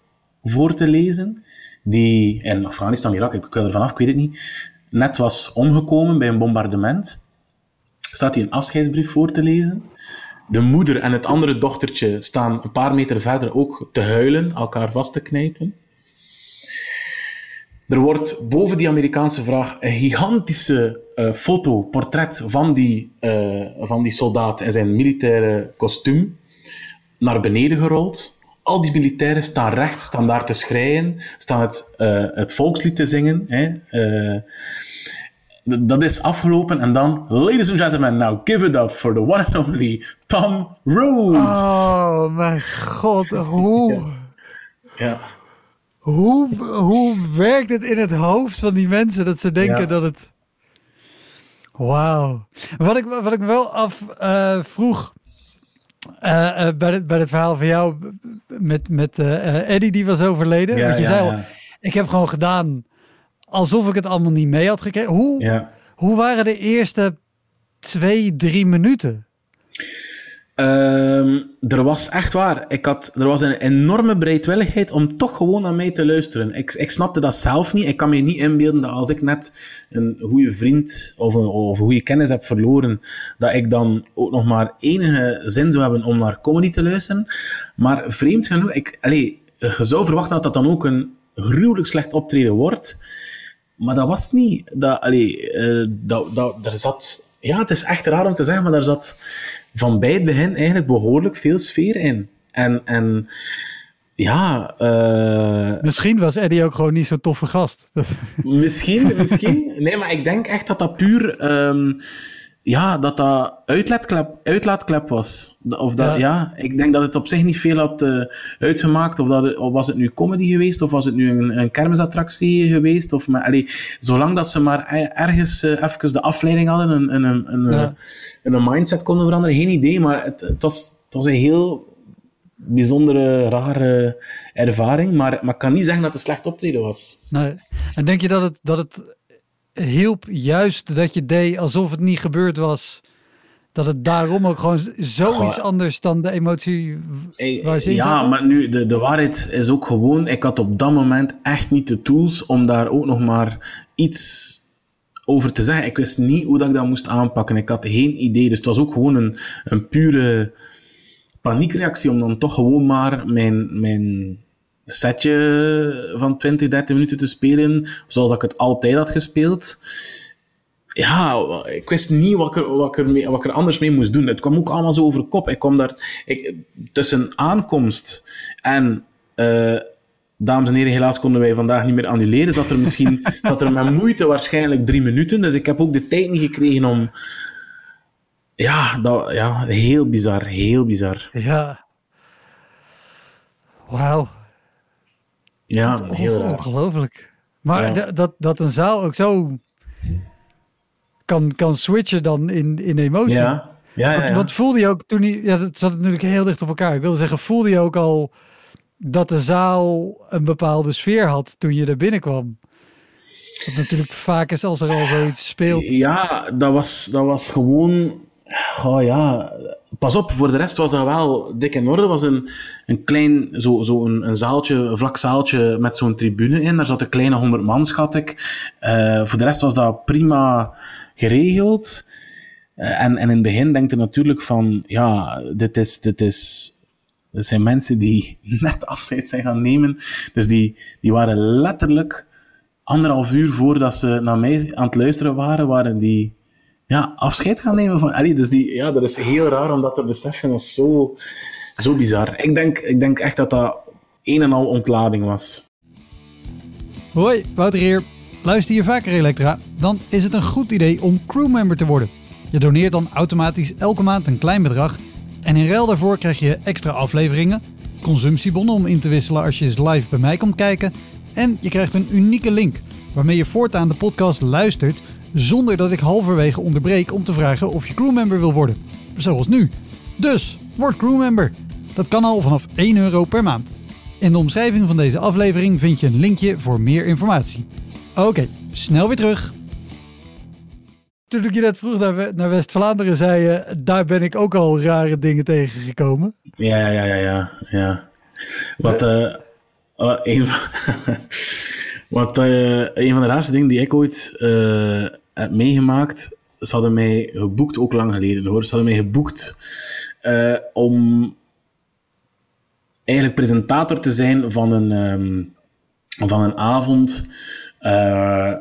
voor te lezen, die in Afghanistan, Irak, ik wil er vanaf, ik weet het niet, net was omgekomen bij een bombardement. Staat hij een afscheidsbrief voor te lezen de moeder en het andere dochtertje staan een paar meter verder ook te huilen, elkaar vast te knijpen. Er wordt boven die Amerikaanse vraag een gigantische uh, foto, portret van die, uh, van die soldaat in zijn militaire kostuum naar beneden gerold. Al die militairen staan recht, staan daar te schreien, staan het, uh, het volkslied te zingen. Hè? Dat is afgelopen en dan, ladies and gentlemen, now give it up for the one and only Tom Rhodes. Oh mijn god, hoe... Ja. Hoe, hoe werkt het in het hoofd van die mensen dat ze denken dat het... Wauw. Wat ik, wat ik me wel af uh, vroeg uh, uh, bij, het, bij het verhaal van jou met, met Eddie die was overleden. Ja, want je zei al, ik heb gewoon gedaan alsof ik het allemaal niet mee had gekregen. Hoe, ja. hoe waren de eerste twee, drie minuten? Ehm, er was echt waar. Ik had, er was een enorme bereidwilligheid om toch gewoon naar mij te luisteren. Ik, ik snapte dat zelf niet. Ik kan me niet inbeelden dat als ik net een goede vriend of een, of een goede kennis heb verloren, dat ik dan ook nog maar enige zin zou hebben om naar comedy te luisteren. Maar vreemd genoeg, ik, allez, je zou verwachten dat dat dan ook een gruwelijk slecht optreden wordt. Maar dat was niet. Dat, allez, uh, dat, dat, er zat, ja, het is echt raar om te zeggen, maar daar zat van bij het begin eigenlijk behoorlijk veel sfeer in. En, en ja... Uh... Misschien was Eddie ook gewoon niet zo'n toffe gast. misschien, misschien. Nee, maar ik denk echt dat dat puur... Um, ja, dat dat uitlaatklep, uitlaatklep was. Of dat, ja. ik denk dat het op zich niet veel had uh, uitgemaakt. Of, dat of was het nu comedy geweest, of was het nu een, een kermisattractie geweest. Of, maar, allee, zolang dat ze maar ergens uh, even de afleiding hadden, een, een, een, een, ja. een, een mindset konden veranderen, geen idee. Maar het, het, was, het was een heel bijzondere, rare ervaring. Maar, maar ik kan niet zeggen dat het een slecht optreden was. Nee. En denk je dat het, dat het hielp juist dat je deed alsof het niet gebeurd was. Dat het daarom ook gewoon zoiets anders dan de emotie waar ze Ja, maar nu, de, de waarheid is ook gewoon, ik had op dat moment echt niet de tools om daar ook nog maar iets over te zeggen. Ik wist niet hoe dat ik dat moest aanpakken. Ik had geen idee. Dus het was ook gewoon een, een pure paniekreactie om dan toch gewoon maar mijn, mijn setje van 20, 30 minuten te spelen, zoals ik het altijd had gespeeld. Ja, ik wist niet wat ik, er, wat, ik er wat ik er anders mee moest doen. Het kwam ook allemaal zo over kop. Ik kwam daar ik, tussen aankomst en uh, dames en heren, helaas konden wij vandaag niet meer annuleren. Zat er misschien zat er met moeite waarschijnlijk drie minuten. Dus ik heb ook de tijd niet gekregen om. Ja, dat, ja heel bizar. Heel bizar. Ja. Wauw. Ja, heel raar. Ongelooflijk. Maar dat, dat een zaal ook zo kan, kan switchen dan in, in emotie. Ja. Ja, ja, ja. Wat, voelde je ook toen hij... Ja, het zat natuurlijk heel dicht op elkaar. Ik wilde zeggen, voelde je ook al dat de zaal een bepaalde sfeer had toen je er binnenkwam? Wat natuurlijk vaak is als er al zoiets speelt. Ja, dat was, dat was gewoon... Oh ja, pas op, voor de rest was dat wel dik in orde. Was een, een klein, zo, zo een, een zaaltje, een vlak zaaltje met zo'n tribune in. Daar zat een kleine honderd man, schat ik. Uh, voor de rest was dat prima geregeld. Uh, en, en in het begin denkt je natuurlijk van, ja, dit is, dit is, dit zijn mensen die net afscheid zijn gaan nemen. Dus die, die waren letterlijk anderhalf uur voordat ze naar mij aan het luisteren waren, waren die ja, afscheid gaan nemen van Ellie. Dus die, ja, dat is heel raar om dat te beseffen. Dat is zo, zo bizar. Ik denk, ik denk echt dat dat een en al ontlading was. Hoi, Wouter hier. Luister je vaker Elektra? Dan is het een goed idee om crewmember te worden. Je doneert dan automatisch elke maand een klein bedrag. En in ruil daarvoor krijg je extra afleveringen, consumptiebonnen om in te wisselen als je eens live bij mij komt kijken. En je krijgt een unieke link waarmee je voortaan de podcast luistert zonder dat ik halverwege onderbreek om te vragen of je crewmember wil worden. Zoals nu. Dus, word crewmember. Dat kan al vanaf 1 euro per maand. In de omschrijving van deze aflevering vind je een linkje voor meer informatie. Oké, snel weer terug. Toen ik je net vroeg naar, naar West-Vlaanderen, zei je, daar ben ik ook al rare dingen tegengekomen. Ja, ja, ja, ja. ja. Wat, uh, uh, een, wat uh, een van de raarste dingen die ik ooit heb meegemaakt. Ze hadden mij geboekt, ook lang geleden hoor. Ze hadden mij geboekt uh, om eigenlijk presentator te zijn van een, um, van een avond. Uh,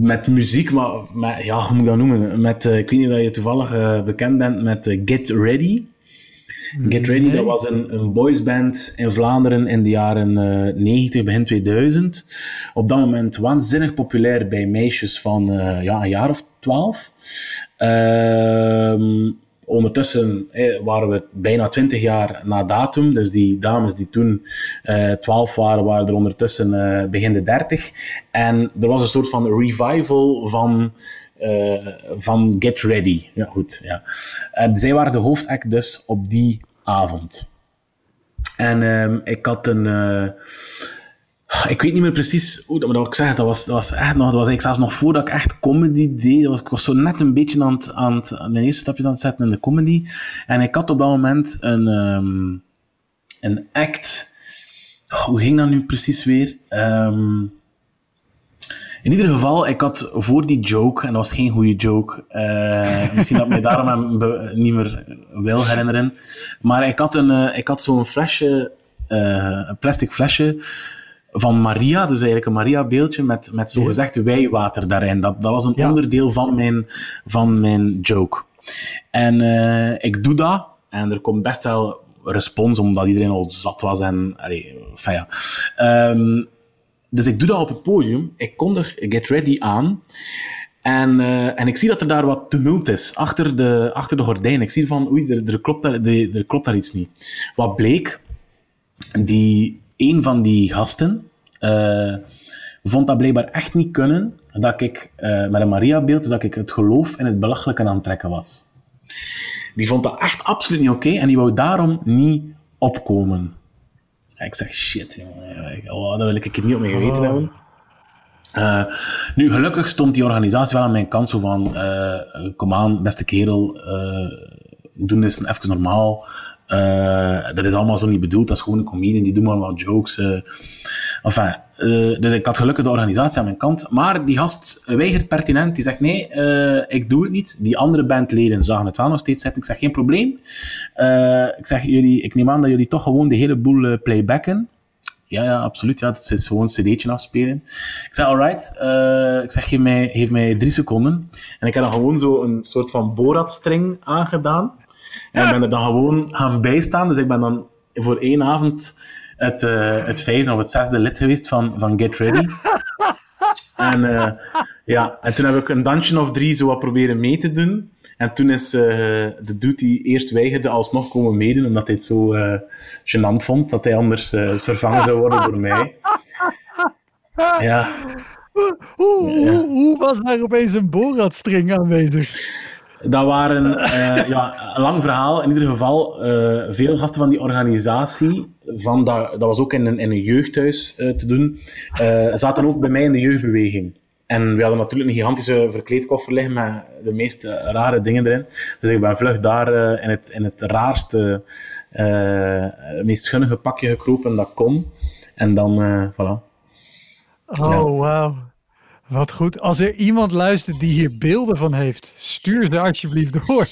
met muziek, maar met, ja, hoe moet ik dat noemen? Met, uh, ik weet niet of je toevallig bekend bent met Get Ready. Get Ready, dat was een, een boysband in Vlaanderen in de jaren uh, 90, begin 2000. Op dat moment waanzinnig populair bij meisjes van uh, ja, een jaar of twaalf. Uh, ondertussen eh, waren we bijna 20 jaar na datum. Dus die dames die toen 12 waren, waren er ondertussen begin de 30. En er was een soort van revival van uh, van Get Ready. Ja, goed. Ja. En zij waren de hoofdact dus op die avond. En um, ik had een... Uh, Ik weet niet meer precies hoe dat, maar ik zeg, dat was, dat was echt nog, dat was eigenlijk zelfs nog voordat ik echt comedy deed. Was, ik was zo net een beetje aan het, aan het, mijn eerste stapjes aan het zetten in de comedy. En ik had op dat moment een, um, een act. hoe ging dat nu precies weer? Um, in ieder geval, ik had voor die joke, en dat was geen goede joke, uh, misschien dat ik me daarom niet meer wil herinneren, maar ik had, een, uh, ik had zo'n flesje, uh, een plastic flesje van Maria, dus eigenlijk een Maria-beeldje met, met zogezegd wijwater daarin. Dat, dat was een onderdeel van mijn, van mijn joke. En ik doe dat, en er komt best wel respons, omdat iedereen al zat was en... Allee, ja. Um, dus ik doe dat op het podium. Ik kondig Get Ready aan. En, uh, en ik zie dat er daar wat tumult is achter de, achter de gordijn. Ik zie van, oei, er, klopt daar, er, klopt daar iets niet. Wat bleek, die, een van die gasten uh, vond dat blijkbaar echt niet kunnen dat ik uh, met een Maria-beeld, dus dat ik het geloof in het belachelijke aan het trekken was. Die vond dat echt absoluut niet oké en die wou daarom niet opkomen. Ik zeg, shit, jongen. Oh, dat wil ik er niet op mijn geweten oh. hebben. Uh, nu, gelukkig stond die organisatie wel aan mijn kant, zo van, uh, kom aan, beste kerel, uh, doen dit even normaal. Uh, dat is allemaal zo niet bedoeld, dat is gewoon een comedian, die doen maar wat jokes. Uh, enfin, uh, dus ik had gelukkig de organisatie aan mijn kant. Maar die gast weigert pertinent, die zegt nee, ik doe het niet. Die andere bandleden zagen het wel nog steeds zitten. Ik zeg geen probleem. ik zeg jullie, ik neem aan dat jullie toch gewoon de hele boel playbacken. Ja, ja, absoluut. Ja, het is gewoon een cd'tje afspelen. Ik zeg, alright. ik zeg, geef mij, geef mij drie seconden. En ik heb dan gewoon zo een soort van Borat-string aangedaan. En ik ben er dan gewoon gaan bijstaan. Dus ik ben dan voor één avond het, uh, het vijfde of het zesde lid geweest van, van Get Ready. en, uh, ja, en toen heb ik een dansje of drie zo wat proberen mee te doen. En toen is uh, de dude die eerst weigerde alsnog komen meedoen, omdat hij het zo gênant vond dat hij anders vervangen zou worden door mij. Ja. Hoe, hoe, hoe was daar opeens een Borat-string aanwezig? Dat waren, uh, ja, een lang verhaal. In ieder geval, uh, veel gasten van die organisatie, van dat, dat was ook in een, in een jeugdhuis uh, te doen, zaten ook bij mij in de jeugdbeweging. En we hadden natuurlijk een gigantische verkleedkoffer liggen met de meest rare dingen erin. Dus ik ben vlug daar in, het, in het raarste, meest schunnige pakje gekropen dat kon. En dan, voilà. Oh, ja. wauw. Wat goed. Als er iemand luistert die hier beelden van heeft, stuur ze alsjeblieft door.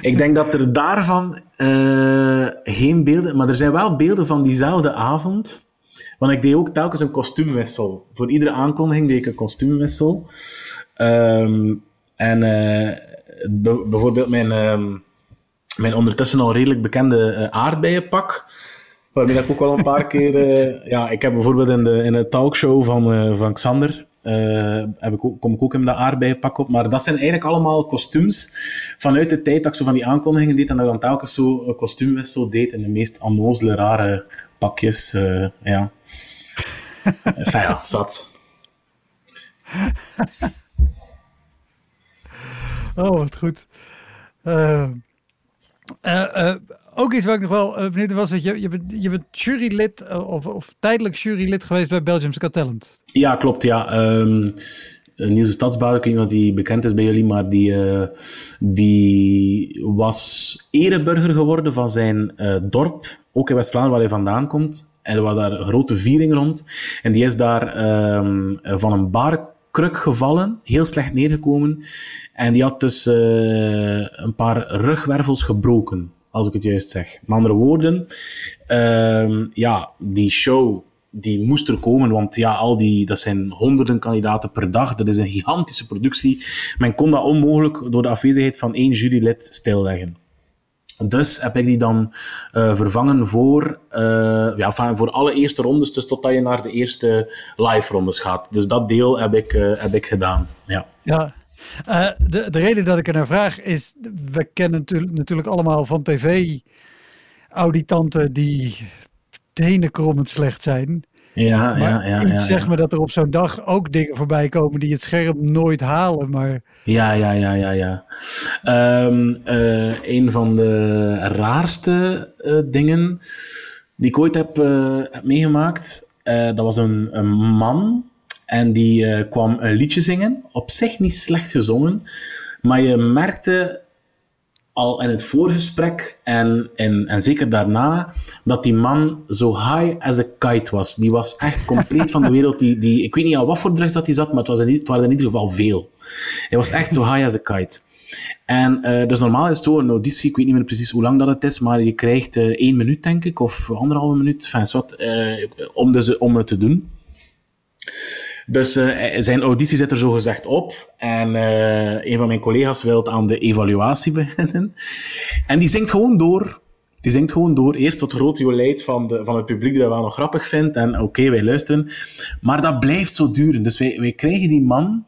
Ik denk dat er daarvan uh, geen beelden, maar er zijn wel beelden van diezelfde avond. Want ik deed ook telkens een kostuumwissel. Voor iedere aankondiging deed ik een kostuumwissel. Um, en uh, bijvoorbeeld mijn, uh, mijn ondertussen al redelijk bekende uh, aardbeienpak. Waarmee ik ook al een paar keer. ja, ik heb bijvoorbeeld in de, in de talkshow van, van Xander uh, heb ik ook, kom ik ook in dat aardbeienpak op. Maar dat zijn eigenlijk allemaal kostuums vanuit de tijd dat ik zo van die aankondigingen deed en dat ik dan telkens zo een kostuumwissel deed in de meest onnozele, rare pakjes. Uh, ja. enfin ja, zat. oh, wat goed. Uh, ook iets waar ik nog wel uh, benieuwd was, dat je, je, bent, je bent jurylid uh, of, of tijdelijk jurylid geweest bij Belgium's Got Talent. Ja, klopt. Ja. Um, Niels ik weet niet of die bekend is bij jullie, maar die, die was ereburger geworden van zijn dorp, ook in West-Vlaanderen waar hij vandaan komt. En er was daar grote viering rond. En die is daar um, van een barkruk gevallen, heel slecht neergekomen. En die had dus een paar rugwervels gebroken als ik het juist zeg. Met andere woorden, uh, ja, die show die moest er komen, want ja, al die, dat zijn honderden kandidaten per dag. Dat is een gigantische productie. Men kon dat onmogelijk door de afwezigheid van één jurylid stilleggen. Dus heb ik die dan uh, vervangen voor, uh, ja, voor alle eerste rondes, dus totdat je naar de eerste live rondes gaat. Dus dat deel heb ik, uh, heb ik gedaan. Ja. ja, uh, de, de reden dat ik er naar vraag is, we kennen natuurlijk, natuurlijk allemaal van tv auditanten die tenenkrommend slecht zijn. Ja, maar ja, ja. ja, zeg me dat er op zo'n dag ook dingen voorbij komen die het scherm nooit halen, maar... Ja, ja, ja, ja, ja. Um, uh, een van de raarste uh, dingen die ik ooit heb, heb meegemaakt dat was een, een man en die kwam een liedje zingen. Op zich niet slecht gezongen, maar je merkte al in het voorgesprek en, en, en zeker daarna, dat die man zo high as a kite was. Die was echt compleet van de wereld. Die, die, ik weet niet al wat voor drugs dat hij zat, maar het, was in, het waren in ieder geval veel. Hij was echt zo high as a kite. En uh, dus normaal is het zo een auditie, ik weet niet meer precies hoe lang dat het is, maar je krijgt uh, één minuut, denk ik, of anderhalve minuut, enfin, wat, uh, om, dus, om het te doen. Dus uh, zijn auditie zit er zo gezegd op. En uh, een van mijn collega's wil aan de evaluatie beginnen. En die zingt gewoon door. Die zingt gewoon door. Eerst tot groot jolijt van, de, van het publiek dat wel nog grappig vindt. En oké, wij luisteren. Maar dat blijft zo duren. Dus wij, wij krijgen die man...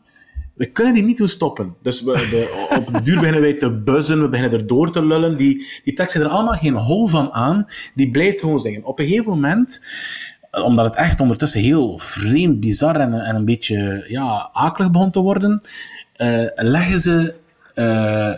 We kunnen die niet doen stoppen. Dus we, op de duur beginnen wij te buzzen, we beginnen er door te lullen. Die, die trekt zich er allemaal geen hol van aan. Die blijft gewoon zingen. Op een gegeven moment omdat het echt ondertussen heel vreemd, bizar en, en een beetje ja, akelig begon te worden, uh, leggen ze, uh,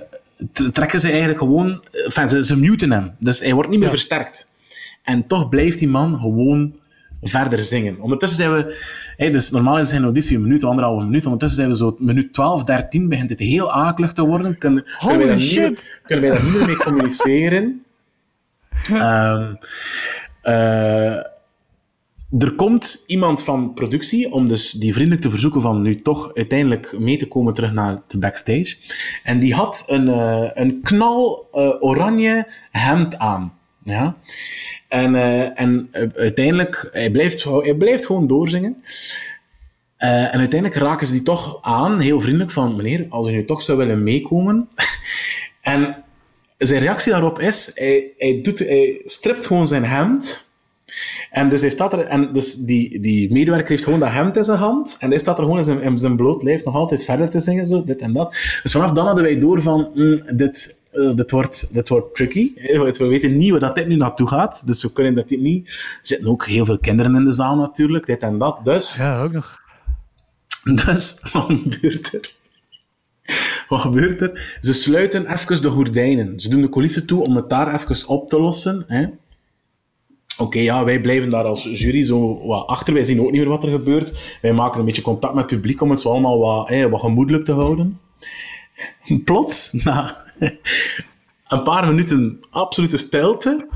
trekken ze eigenlijk gewoon, enfin, ze, ze muten hem. Dus hij wordt niet meer versterkt. En toch blijft die man gewoon verder zingen. Ondertussen zijn we, hey, dus normaal is zijn auditie een minuut, anderhalve minuut. Ondertussen zijn we zo minuut 12, 13, begint het heel akelig te worden. Kunnen, kunnen, wij, daar niet, kunnen wij daar niet meer mee communiceren? um, uh, er komt iemand van productie om dus die vriendelijk te verzoeken van nu toch uiteindelijk mee te komen terug naar de backstage. En die had een, uh, een knal uh, oranje hemd aan. Ja? En, uh, en uiteindelijk, hij blijft, hij blijft gewoon doorzingen. en uiteindelijk raken ze die toch aan, heel vriendelijk, van meneer, als u nu toch zou willen meekomen. en zijn reactie daarop is, hij, hij, doet, hij stript gewoon zijn hemd en dus hij staat er, en dus die, die medewerker heeft gewoon dat hemd in zijn hand, en hij staat er gewoon in zijn, in zijn bloot lijf nog altijd verder te zingen, zo, dit en dat. Dus vanaf dan hadden wij door van, mm, dit, uh, dit, wordt, dit wordt tricky. We weten niet waar dat dit nu naartoe gaat, dus we kunnen dat dit niet... Er zitten ook heel veel kinderen in de zaal natuurlijk, dit en dat, dus... Ja, ook nog. Dus, wat gebeurt er? Wat gebeurt er? Ze sluiten even de gordijnen. Ze doen de coulissen toe om het daar even op te lossen. Hè? Oké, ja, wij blijven daar als jury zo wat achter. Wij zien ook niet meer wat er gebeurt. Wij maken een beetje contact met het publiek om het zo allemaal wat, wat gemoedelijk te houden. Plots, na een paar minuten absolute stilte,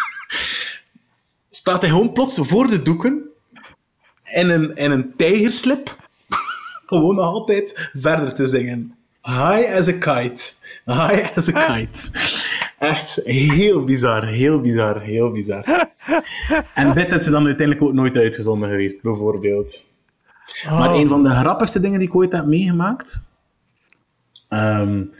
staat hij gewoon plots voor de doeken in een, in een tijgerslip gewoon altijd verder te zingen. High as a kite. High as a kite. Echt heel bizar, heel bizar, heel bizar. en dit is ze dan uiteindelijk ook nooit uitgezonden geweest, bijvoorbeeld. Maar een van de grappigste dingen die ik ooit heb meegemaakt. Um,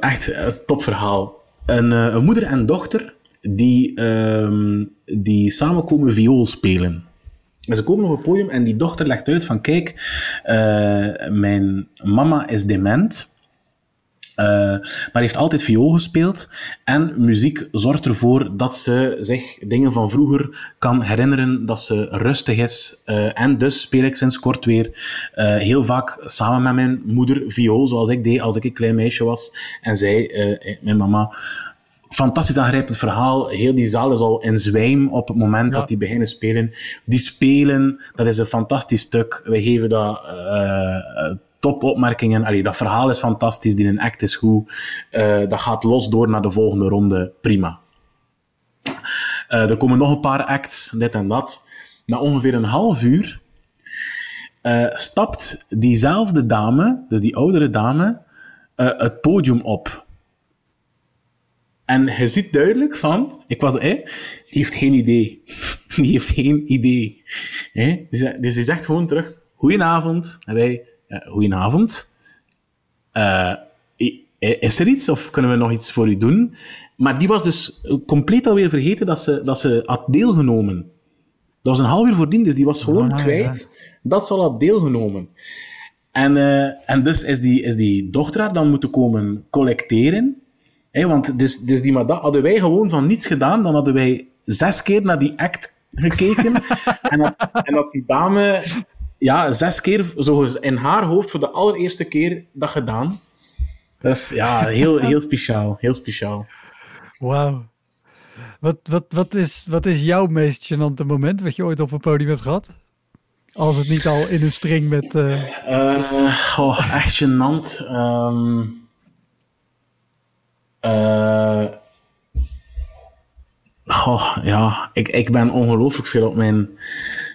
echt een topverhaal. Een, uh, een, moeder en dochter die, um, die samen komen viool spelen. En ze komen op het podium en die dochter legt uit van kijk, uh, mijn mama is dement. Uh, maar heeft altijd viool gespeeld. En muziek zorgt ervoor dat ze zich dingen van vroeger kan herinneren, dat ze rustig is. Uh, en dus speel ik sinds kort weer uh, heel vaak samen met mijn moeder viool, zoals ik deed als ik een klein meisje was. En zij, mijn mama, fantastisch aangrijpend verhaal. Heel die zaal is al in zwijm op het moment dat die beginnen spelen. Die spelen, dat is een fantastisch stuk. We geven dat uh, topopmerkingen. Allee, dat verhaal is fantastisch, die een act is goed. Uh, dat gaat los door naar de volgende ronde, prima. Uh, er komen nog een paar acts, dit en dat. Na ongeveer een half uur uh, stapt diezelfde dame, dus die oudere dame, het podium op. En je ziet duidelijk van, ik was, eh, die heeft geen idee. Die heeft geen idee. Eh? Dus die zegt gewoon terug, goedenavond. En goedenavond. Uh, is er iets of kunnen we nog iets voor u doen? Maar die was dus compleet alweer vergeten dat ze, dat ze had deelgenomen. Dat was een half uur voordien, dus die was gewoon ah, kwijt dat ze al had deelgenomen. En, uh, en dus is die, is die dochter dan moeten komen collecteren. Hey, want dus, dus die madame, hadden wij gewoon van niets gedaan, dan hadden wij zes keer naar die act gekeken. en, dat, en die dame ja, zes keer zo in haar hoofd voor de allereerste keer dat gedaan. Dat is ja, heel, heel speciaal. Heel speciaal. Wauw. Wat, wat, wat, is, wat is jouw meest gênante moment wat je ooit op een podium hebt gehad? Als het niet al in een string met... Uh... oh, echt gênant. Um... Oh, ja, ik, ik ben ongelooflijk veel op mijn,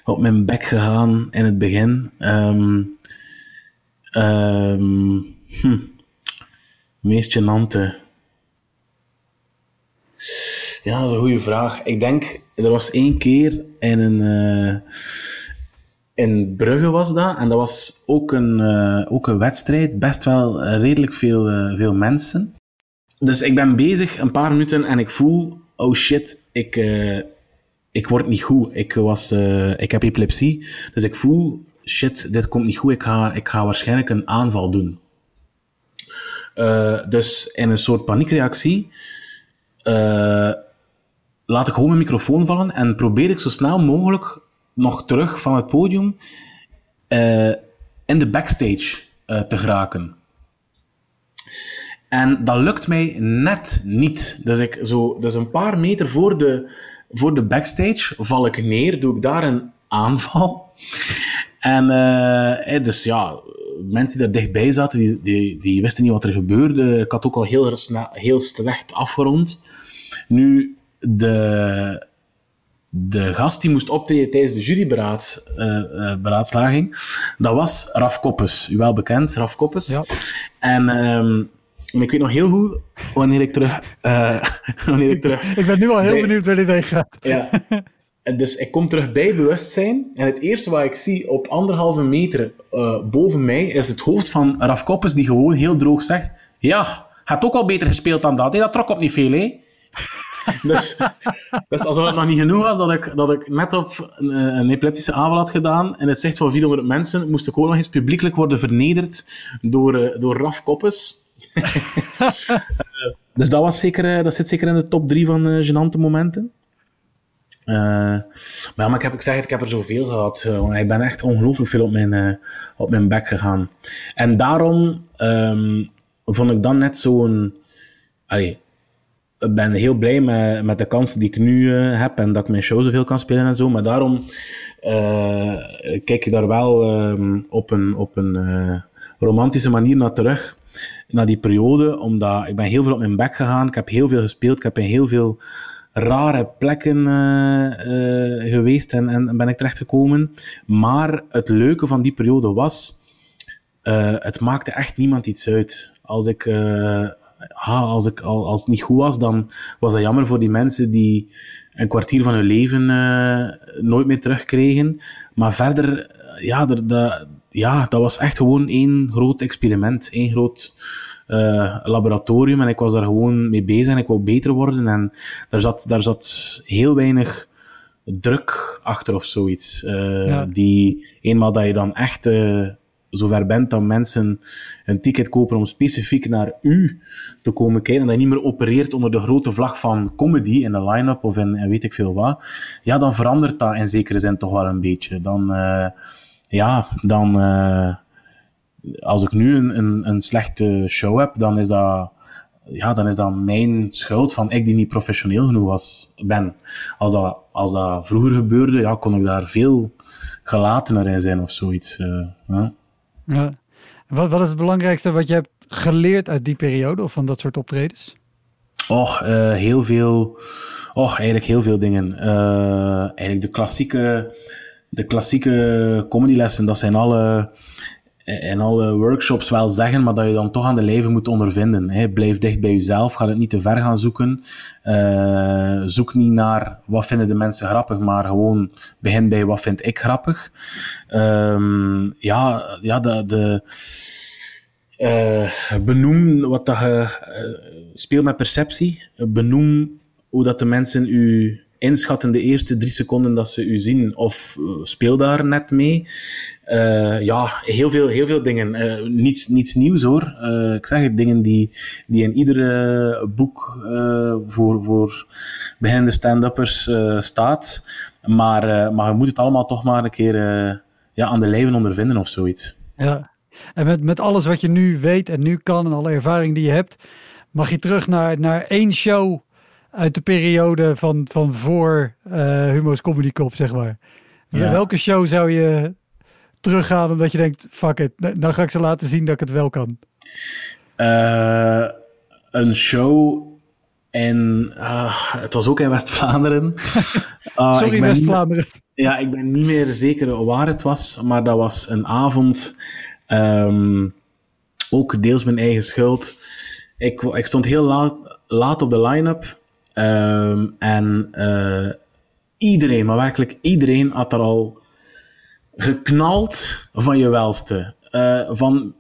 op mijn bek gegaan in het begin. Um, um. Meest gênante. Ja, dat is een goede vraag. Ik denk, er was één keer in een... Uh, in Brugge was dat. En dat was ook een, uh, ook een wedstrijd. Best wel redelijk veel, veel mensen. Dus ik ben bezig een paar minuten en ik voel oh shit, ik, uh, ik word niet goed. Ik, was, uh, ik heb epilepsie, dus ik voel, shit, dit komt niet goed. Ik ga, ik ga waarschijnlijk een aanval doen. Uh, dus in een soort paniekreactie laat ik gewoon mijn microfoon vallen en probeer ik zo snel mogelijk nog terug van het podium in de backstage te geraken. En dat lukt mij net niet. Dus, ik zo, dus een paar meter voor de, voor de backstage val ik neer, doe ik daar een aanval. En uh, dus ja, mensen die er dichtbij zaten, die, die, die wisten niet wat er gebeurde. Ik had ook al heel, heel slecht afgerond. Nu, de, de gast die moest optreden tijdens de juryberaadslaging, uh, uh, dat was Raf Koppes. U wel bekend, Raf Koppes. Ja. En um, en ik weet nog heel goed wanneer ik terug... Uh, wanneer ik, terug ik ben nu al heel benieuwd waar dit heen gaat. Ja. En dus ik kom terug bij bewustzijn. En het eerste wat ik zie op anderhalve meter uh, boven mij is het hoofd van Raf Koppes, die gewoon heel droog zegt: Ja, had ook al beter gespeeld dan dat. Hey, dat trok op niet veel, hè? dus, dus alsof het nog niet genoeg was dat ik, dat ik net op een, een epileptische aanval had gedaan in het zicht van 400 mensen, moest ik ook nog eens publiekelijk worden vernederd door, uh, door Raf Koppes. dus dat, was zeker, eh, dat zit zeker in de top drie van uh, gênante momenten. Uh, maar, ja, maar ik, heb, ik zeg het, ik heb er zoveel gehad. Ik ben echt ongelooflijk veel op mijn, uh, op mijn bek gegaan. En daarom um, vond ik dan net zo'n... Ik ben heel blij met, met de kansen die ik nu heb en dat ik mijn show zoveel kan spelen en zo. Maar daarom kijk je daar wel um, op een, op een romantische manier naar terug na die periode, omdat ik ben heel veel op mijn bek gegaan. Ik heb heel veel gespeeld. Ik heb in heel veel rare plekken uh, uh, geweest en, en ben ik terechtgekomen. Maar het leuke van die periode was, uh, het maakte echt niemand iets uit. Als ik, als, ik als het niet goed was, dan was dat jammer voor die mensen die een kwartier van hun leven nooit meer terugkregen. Maar verder, ja, ja, dat was echt gewoon één groot experiment. één groot uh, laboratorium. En ik was daar gewoon mee bezig en ik wou beter worden. En daar zat, daar zat heel weinig druk achter of zoiets. Uh, Die eenmaal dat je dan echt uh, zover bent dat mensen een ticket kopen om specifiek naar u te komen kijken en dat je niet meer opereert onder de grote vlag van comedy in de line-up of in, in weet ik veel wat, ja, dan verandert dat in zekere zin toch wel een beetje. Dan ja, dan uh, als ik nu een, een, een, slechte show heb, dan is dat ja, dan is dat mijn schuld van ik die niet professioneel genoeg was, ben. Als dat, als dat vroeger gebeurde, ja, kon ik daar veel gelatener in zijn of zoiets. Uh, ja. ja. Wat, wat is het belangrijkste wat je hebt geleerd uit die periode of van dat soort optredens? Och, uh, heel veel. Och, eigenlijk heel veel dingen. Uh, eigenlijk de klassieke de klassieke comedylessen, dat zijn alle in alle workshops wel zeggen, maar dat je dan toch aan de lijve moet ondervinden. Hè. Blijf dicht bij jezelf, ga het niet te ver gaan zoeken. Uh, zoek niet naar wat vinden de mensen grappig, maar gewoon begin bij wat vind ik grappig. Um, ja, ja, de, uh, benoem wat dat je uh, speel met perceptie. Benoem hoe dat de mensen u inschatten de eerste drie seconden dat ze u zien of uh, speel daar net mee. Uh, ja, heel veel, heel veel dingen. Uh, niets, niets nieuws hoor. ik zeg het, dingen die, die in iedere boek voor, voor beginnende stand-uppers staat. Maar, maar je moet het allemaal toch maar een keer ja, aan de lijven ondervinden of zoiets. Ja, en met, met alles wat je nu weet en nu kan en alle ervaring die je hebt, mag je terug naar, naar één show uit de periode van, van voor uh, Humo's Comedy Club, zeg maar. Welke show zou je teruggaan omdat je denkt, fuck it, dan ga ik ze laten zien dat ik het wel kan? Uh, een show en uh, het was ook in West-Vlaanderen. Uh, Sorry, West-Vlaanderen. Ja, ik ben niet meer zeker waar het was, maar dat was een avond, um, ook deels mijn eigen schuld. Ik, ik stond heel laat, laat op de line-up um, en uh, iedereen, maar werkelijk iedereen had er al geknald van je welste. Uh, van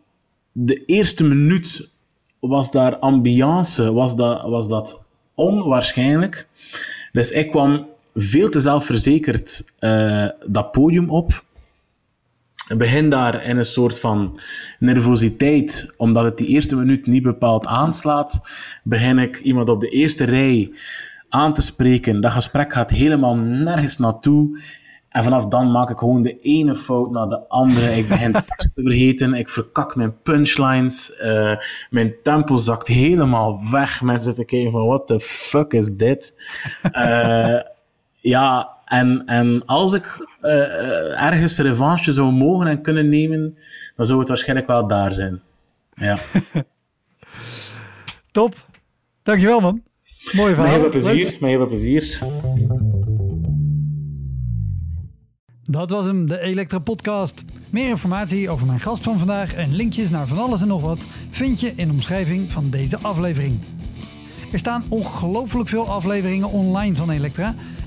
de eerste minuut was daar ambiance, was dat, was dat onwaarschijnlijk. Dus ik kwam veel te zelfverzekerd uh, dat podium op. Ik begin daar in een soort van nervositeit, omdat het die eerste minuut niet bepaald aanslaat. Begin ik iemand op de eerste rij aan te spreken. Dat gesprek gaat helemaal nergens naartoe. En vanaf dan maak ik gewoon de ene fout na de andere. Ik begin tekst te vergeten. Ik verkak mijn punchlines. Uh, mijn tempo zakt helemaal weg. Mensen zitten kijken van, what the fuck is dit? Uh, ja, en, en als ik uh, ergens revanche zou mogen en kunnen nemen, dan zou het waarschijnlijk wel daar zijn. Ja. Top. Dankjewel, man. Mooi verhaal. Met heel veel plezier. Met heel veel plezier. Dat was hem, de Elektra Podcast. Meer informatie over mijn gast van vandaag en linkjes naar van alles en nog wat vind je in de omschrijving van deze aflevering. Er staan ongelooflijk veel afleveringen online van Elektra.